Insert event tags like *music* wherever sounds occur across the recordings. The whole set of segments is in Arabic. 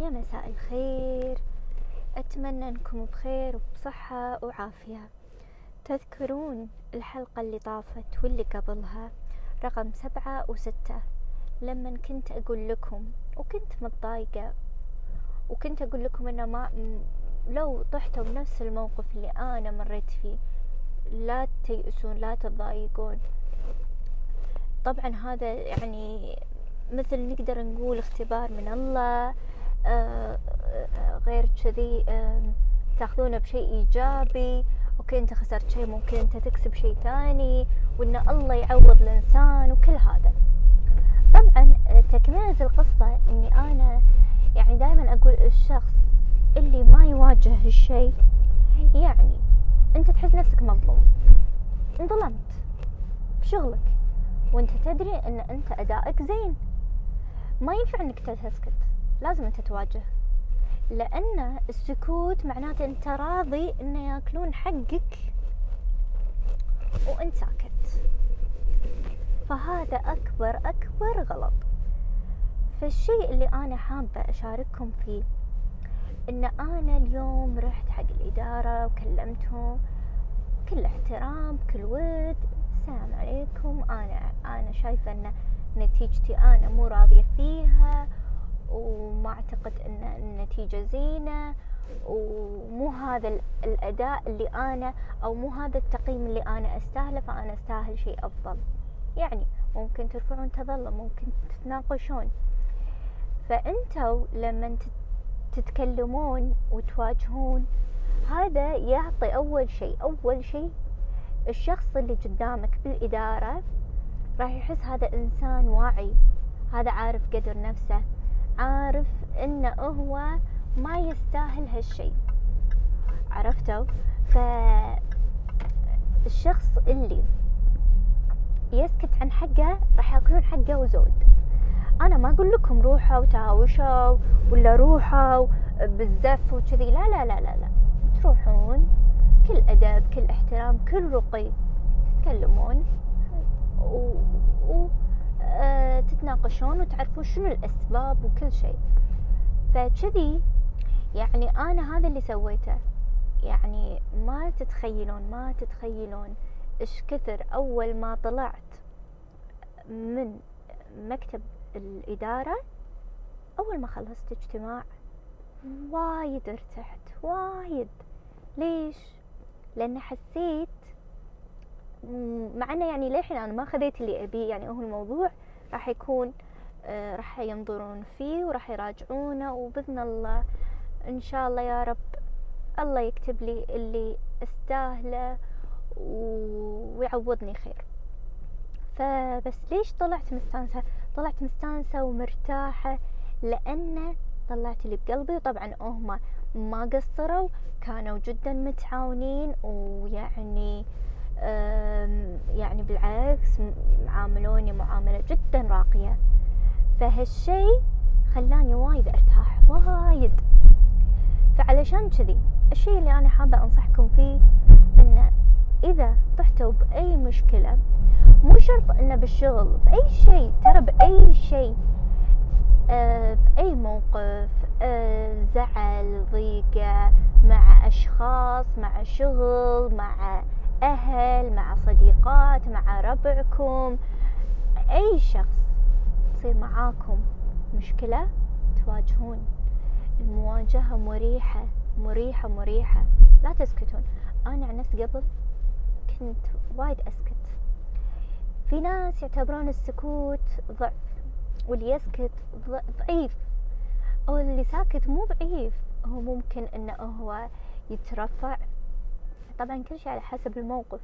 يا مساء الخير. أتمنى أنكم بخير وبصحة وعافية. تذكرون الحلقة اللي طافت واللي قبلها؟ رقم سبعة وستة. لما كنت أقول لكم وكنت متضايقة وكنت أقول لكم إنه ما لو طحتوا بنفس الموقف اللي أنا مريت فيه لا تيأسون لا تضايقون طبعا هذا يعني مثل نقدر نقول اختبار من الله. غير كذي تاخذونه بشيء إيجابي أوكي أنت خسرت شيء ممكن أنت تكسب شيء ثاني وإن الله يعوض الإنسان وكل هذا. طبعا آه، تكملة القصة إني أنا يعني دائما أقول الشخص اللي ما يواجه الشيء يعني أنت تحس نفسك مظلوم انظلمت بشغلك وأنت تدري إن أنت أدائك زين. ما ينفع إنك تسكت. لازم أنت تواجه. لأن السكوت معناته أنت راضي إنه يأكلون حقك وأنت ساكت. فهذا أكبر أكبر غلط. فالشيء اللي أنا حابة أشارككم فيه إن أنا اليوم رحت حق الإدارة وكلمتهم. كل احترام كل ود. السلام عليكم. أنا أنا شايفة إن نتيجتي أنا مو راضية فيها. وما أعتقد إن النتيجة زينة ومو هذا الأداء اللي أنا أو مو هذا التقييم اللي أنا أستاهله فأنا أستاهل شيء أفضل. يعني ممكن ترفعون تظلم ممكن تتناقشون. فانتوا لما تتكلمون وتواجهون هذا يعطي أول شيء أول شيء الشخص اللي قدامك بالإدارة راح يحس هذا إنسان واعي هذا عارف قدر نفسه. عارف انه هو ما يستاهل هالشي. عرفتوا؟ فالشخص اللي يسكت عن حقه راح ياكلون حقه وزود. أنا ما أقول لكم روحوا وتهاوشوا ولا روحوا بالزف وكذي. لا لا لا لا لا. تروحون كل أدب كل احترام كل رقي. تتكلمون و... و... تتناقشون وتعرفون شنو الأسباب وكل شيء. فكذي يعني أنا هذا اللي سويته. يعني ما تتخيلون ما تتخيلون إيش كثر أول ما طلعت من مكتب الإدارة أول ما خلصت اجتماع وايد ارتحت وايد. ليش؟ لأن حسيت مع إنه يعني للحين أنا ما خذيت اللي أبيه يعني هو الموضوع راح يكون آه راح ينظرون فيه وراح يراجعونه وبإذن الله إن شاء الله يا رب الله يكتب لي اللي استاهله ويعوضني خير. فبس ليش طلعت مستانسة؟ طلعت مستانسة ومرتاحة لأن طلعت اللي بقلبي وطبعا هم ما قصروا كانوا جدا متعاونين ويعني يعني بالعكس عاملوني معاملة جدا راقية. فهالشي خلاني وايد أرتاح وايد. فعلشان كذي الشي اللي أنا حابة أنصحكم فيه إنه إذا طحتوا بأي مشكلة مو شرط إنه بالشغل بأي شيء ترى بأي شيء آه بأي موقف آه زعل ضيقة مع أشخاص مع شغل مع أهل مع صديقات مع ربعكم. أي شخص تصير معاكم مشكلة تواجهون. المواجهة مريحة مريحة مريحة. لا تسكتون. أنا عن نفسي قبل كنت وايد أسكت. في ناس يعتبرون السكوت ضعف واللي يسكت ضعيف. أو اللي ساكت مو ضعيف. هو ممكن إنه هو يترفع طبعا كل شيء على حسب الموقف.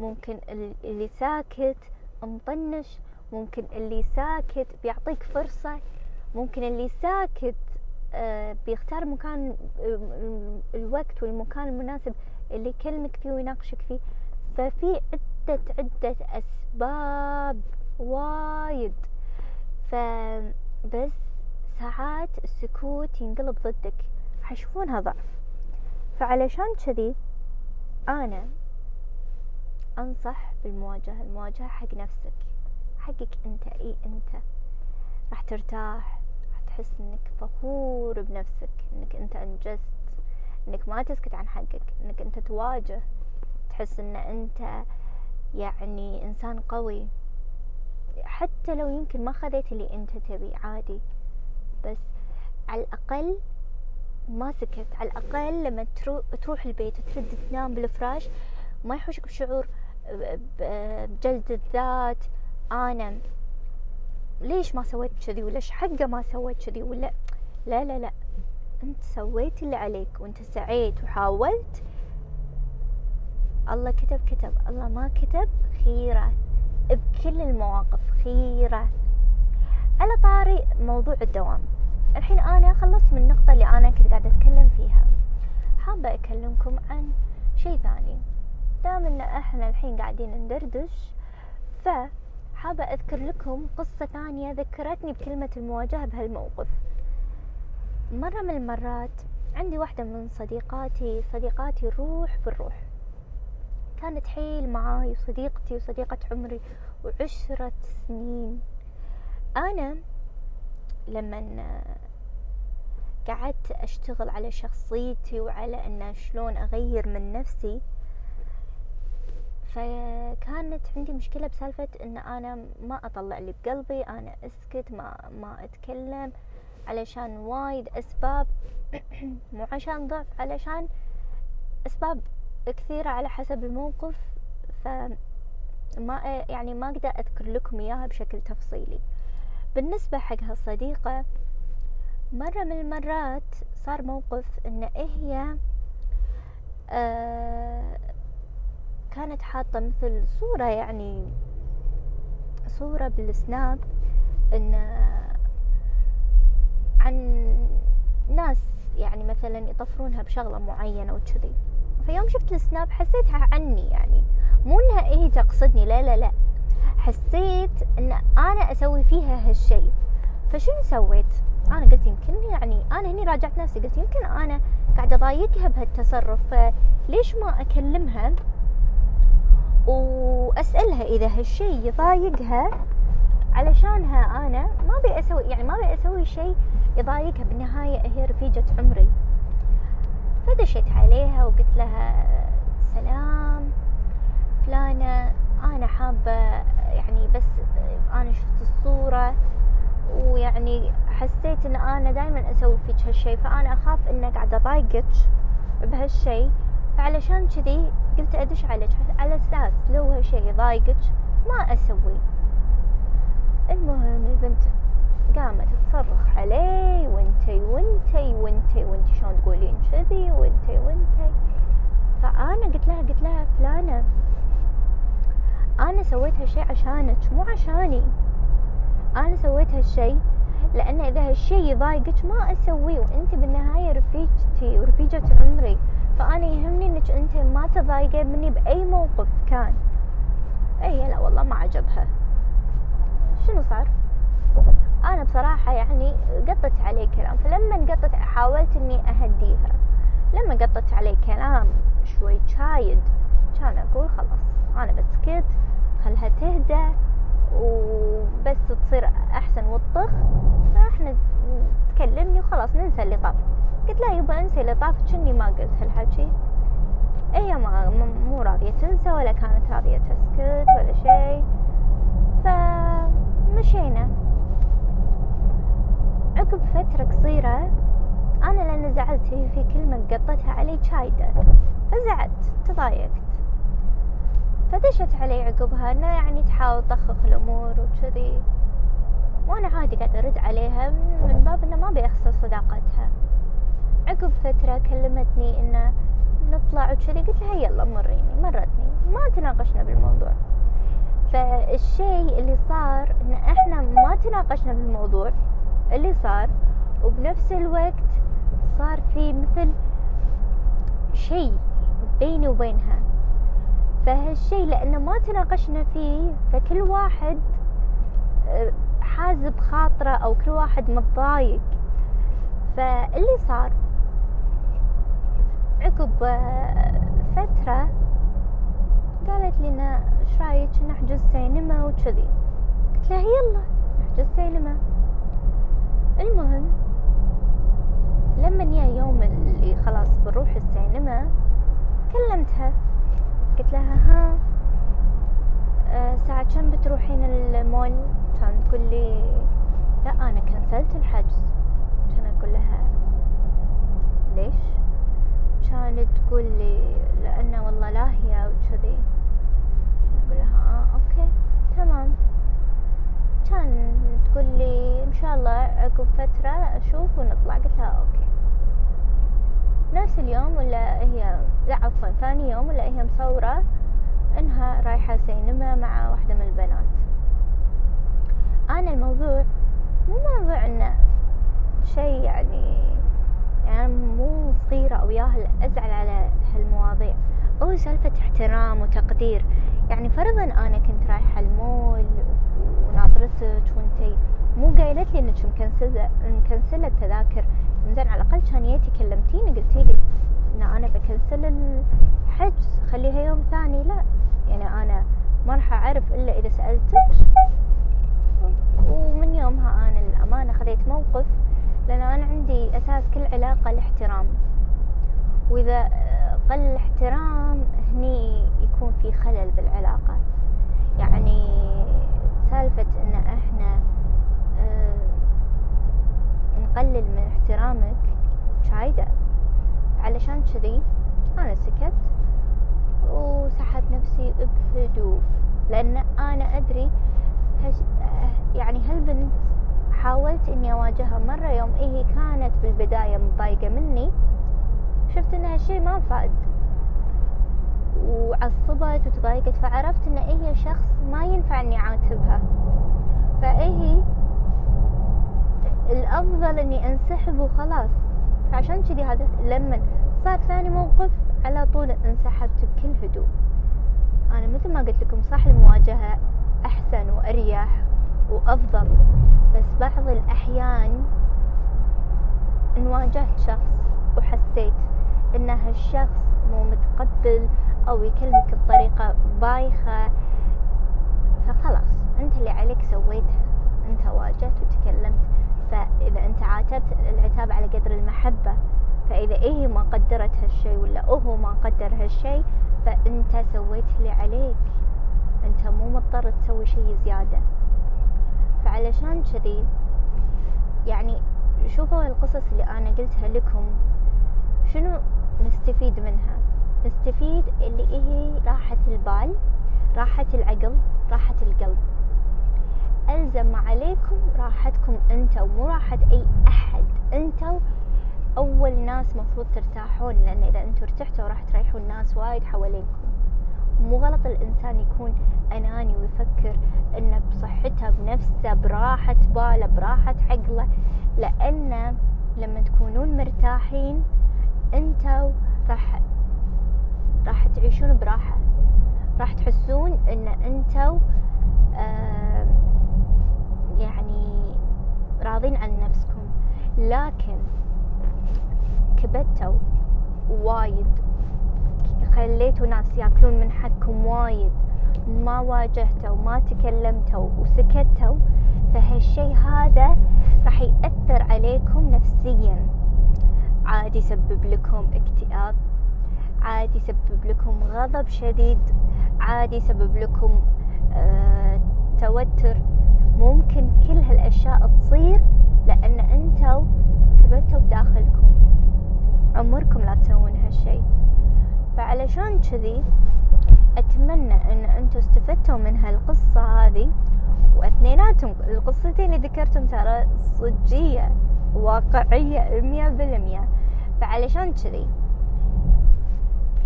ممكن اللي ساكت مطنش ممكن اللي ساكت بيعطيك فرصة ممكن اللي ساكت آه، بيختار مكان آه، الوقت والمكان المناسب اللي يكلمك فيه ويناقشك فيه. ففي عدة عدة أسباب وايد. فبس ساعات السكوت ينقلب ضدك. حيشوفونها ضعف فعلشان كذي أنا أنصح بالمواجهة المواجهة حق نفسك حقك أنت إي أنت. راح ترتاح راح تحس إنك فخور بنفسك إنك أنت أنجزت إنك ما تسكت عن حقك إنك أنت تواجه. تحس إن أنت يعني إنسان قوي. حتى لو يمكن ما خذيت اللي أنت تبي عادي. بس على الأقل ما سكت على الأقل لما تروح البيت وترد تنام بالفراش ما يحوشك بشعور بجلد الذات. أنا ليش ما سويت كذي؟ ولا حقه ما سويت كذي؟ ولا لا لا لا. أنت سويت اللي عليك وأنت سعيت وحاولت. الله كتب كتب. الله ما كتب خيرة. بكل المواقف خيرة. على طاري موضوع الدوام. الحين أنا خلصت من النقطة اللي أنا كنت قاعدة أتكلم فيها. حابة أكلمكم عن شيء ثاني. دام إن إحنا الحين قاعدين ندردش فحابة أذكر لكم قصة ثانية ذكرتني بكلمة المواجهة بهالموقف. مرة من المرات عندي واحدة من صديقاتي صديقاتي الروح. بالروح كانت حيل معاي وصديقتي وصديقة عمري وعشرة سنين. أنا لما قعدت أشتغل على شخصيتي وعلى أن شلون أغير من نفسي فكانت عندي مشكلة بسالفة أن أنا ما أطلع اللي بقلبي أنا أسكت ما, ما أتكلم علشان وايد أسباب *coughs* مو عشان ضعف علشان أسباب كثيرة على حسب الموقف فما يعني ما أقدر أذكر لكم إياها بشكل تفصيلي. بالنسبة حق هالصديقة مرة من المرات صار موقف إن هي آه كانت حاطة مثل صورة يعني صورة بالسناب إن عن ناس يعني مثلا يطفرونها بشغلة معينة وكذي. فيوم شفت السناب حسيتها عني يعني مو إنها إيه تقصدني لا لا لا. حسيت إن أنا أسوي فيها هالشيء فشنو سويت؟ أنا قلت يمكن يعني أنا هني راجعت نفسي قلت يمكن أنا قاعدة أضايقها بهالتصرف فليش ما أكلمها وأسألها إذا هالشيء يضايقها؟ علشانها أنا ما أبي أسوي يعني ما أبي أسوي شيء يضايقها بالنهاية هي رفيجة عمري. فدشيت عليها وقلت لها سلام فلانة أنا حابة يعني بس أنا شفت الصورة ويعني حسيت إن أنا دائما أسوي فيك هالشي فأنا أخاف إنه قاعدة أضايقك بهالشي. فعلشان كذي قلت أدش عليك على أساس لو هالشي يضايقك ما أسوي. المهم البنت قامت تصرخ علي وانتي وانتي وانتي وانتي شلون تقولين كذي؟ وانتي وانتي. فأنا قلت لها قلت لها فلانة. أنا سويت هالشي عشانك مو عشاني. أنا سويت هالشي لأن إذا هالشي يضايقك ما أسويه وأنت بالنهاية رفيجتي ورفيجة عمري. فأنا يهمني إنك أنت ما تضايقين مني بأي موقف كان. اي لا والله ما عجبها. شنو صار؟ أنا بصراحة يعني قطت عليه كلام. فلما قطت حاولت إني أهديها. لما قطت عليه كلام شوي شايد. كان أقول خلاص أنا بسكت خلها تهدى وبس تصير أحسن والطخ فاحنا تكلمني وخلاص ننسى اللي طاف. قلت لا يبا أنسى اللي طاف كني ما قلت هالحكي. هي ما مو راضية تنسى ولا كانت راضية تسكت ولا شيء فمشينا عقب فترة قصيرة أنا لأن زعلت في كلمة قطتها علي شايدة فزعلت تضايقت. فدشت علي عقبها إنه يعني تحاول تخخ الأمور وكذي. وأنا عادي قاعدة أرد عليها من باب إنه ما ابي اخسر صداقتها. عقب فترة كلمتني إنه نطلع وكذي قلت لها يلا مريني مرتني ما تناقشنا بالموضوع. فالشيء اللي صار إن إحنا ما تناقشنا بالموضوع اللي صار وبنفس الوقت صار في مثل شيء بيني وبينها. فهالشيء لأنه ما تناقشنا فيه فكل واحد آه، حازب خاطره أو كل واحد متضايق. فاللي صار عقب آه، فترة قالت لنا إيش رأيك نحجز سينما وكذي؟ قلت لها يلا نحجز سينما. المهم لما يا يوم اللي خلاص بنروح السينما كلمتها. قلت لها ها أه ساعة كم بتروحين المول؟ كان تقول لي لا أنا كنسلت الحجز. كان أقول لها ليش؟ كانت تقول لي لأنه والله لاهية وكذي أقول لها آه okay تمام. كان تقول لي إن شاء الله عقب فترة أشوف ونطلع. قلت لها okay. نفس اليوم ولا هي لا عفوا ثاني يوم ولا هي مصورة إنها رايحة سينما مع واحدة من البنات. أنا الموضوع مو موضوع إنه شيء يعني يعني مو صغيرة أو ياهل أزعل على هالمواضيع. هو سالفة احترام وتقدير. يعني فرضا أنا كنت رايحة المول وناظرتك وأنتي مو قايلت لي إنك مكنسلة مكنسلة التذاكر. زين على الأقل كان جيتي كلمتيني قلتي لي إن أنا بكنسل الحجز خليها يوم ثاني. لا يعني أنا ما راح أعرف إلا إذا سألتك. ومن يومها أنا للأمانة خذيت موقف لأن أنا عندي أساس كل علاقة الاحترام وإذا قل الاحترام هني يكون في خلل بالعلاقة. يعني سالفة إن إحنا آه، نقلل من احترامك. شايدة. علشان كذي أنا سكت وسحبت نفسي بهدوء لأن أنا أدري هش يعني هالبنت حاولت إني أواجهها مرة يوم إيه كانت بالبداية متضايقة مني. شفت إن هالشي ما فاد. وعصبت وتضايقت فعرفت إن هي شخص ما ينفع إني أعاتبها. فإيه الأفضل أني أنسحب وخلاص. عشان كذي هذا لما صار ثاني موقف على طول انسحبت بكل هدوء. أنا مثل ما قلت لكم صح المواجهة أحسن وأريح وأفضل. بس بعض الأحيان ان واجهت شخص وحسيت إن هالشخص مو متقبل أو يكلمك بطريقة بايخة فخلاص أنت اللي عليك سويتها. أنت واجهت وتكلمت. فإذا أنت عاتبت العتاب على قدر المحبة فإذا إيه ما قدرت هالشي ولا هو ما قدر هالشي فأنت سويت اللي عليك. أنت مو مضطر تسوي شي زيادة. فعلشان كذي يعني شوفوا القصص اللي أنا قلتها لكم شنو نستفيد منها؟ نستفيد اللي إيه راحة البال راحة العقل راحة القلب. ألزم عليكم راحتكم أنتوا مو راحة أي أحد. أنتوا أول ناس مفروض ترتاحون لأن إذا أنتوا ارتحتوا راح تريحون ناس وايد حوالينكم. مو غلط الإنسان يكون أناني ويفكر إنه بصحته بنفسه براحة باله براحة عقله. لأن لما تكونون مرتاحين أنتوا راح راح تعيشون براحة. راح تحسون إن أنتوا آه راضين عن نفسكم. لكن كبتوا وايد. خليتوا ناس ياكلون من حقكم وايد. ما واجهتوا ما تكلمتوا وسكتوا فهالشي هذا راح يأثر عليكم نفسيا. عادي يسبب لكم اكتئاب عادي يسبب لكم غضب شديد عادي يسبب لكم آه توتر. ممكن كل هالأشياء تصير لأن أنتوا كبتوا بداخلكم. عمركم لا تسوون هالشي. فعلشان كذي أتمنى أن أنتوا استفدتوا من هالقصة هذه وأثنيناتهم القصتين اللي ذكرتهم ترى صجية واقعية مية بالمية. فعلشان كذي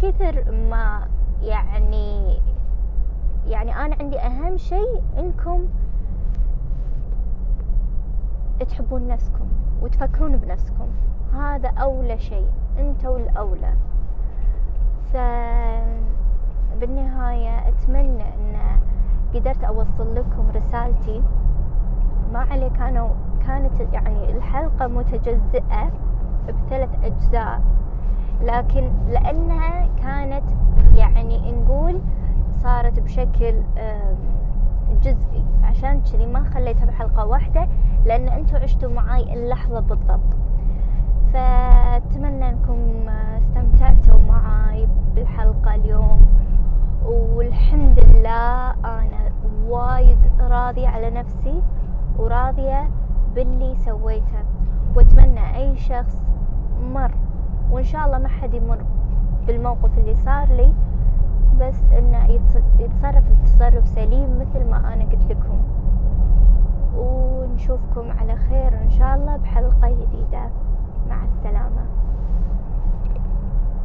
كثر ما يعني يعني أنا عندي أهم شيء إنكم تحبون نفسكم وتفكرون بنفسكم. هذا أولى شيء. أنتوا الأولى. ف بالنهاية أتمنى أن قدرت أوصل لكم رسالتي. ما عليه كانوا كانت يعني الحلقة متجزئة بثلاث أجزاء. لكن لأنها كانت يعني نقول صارت بشكل جزئي. عشان كذي ما خليتها بحلقة واحدة لأن أنتوا عشتوا معاي اللحظة بالضبط. فأتمنى أنكم استمتعتوا معاي بالحلقة اليوم. والحمد لله أنا وايد راضية على نفسي وراضية باللي سويته. وأتمنى أي شخص مر وإن شاء الله ما حد يمر بالموقف اللي صار لي بس إنه يتصرف بتصرف سليم مثل ما أنا قلت لكم. ونشوفكم على خير إن شاء الله بحلقة جديدة. مع السلامة.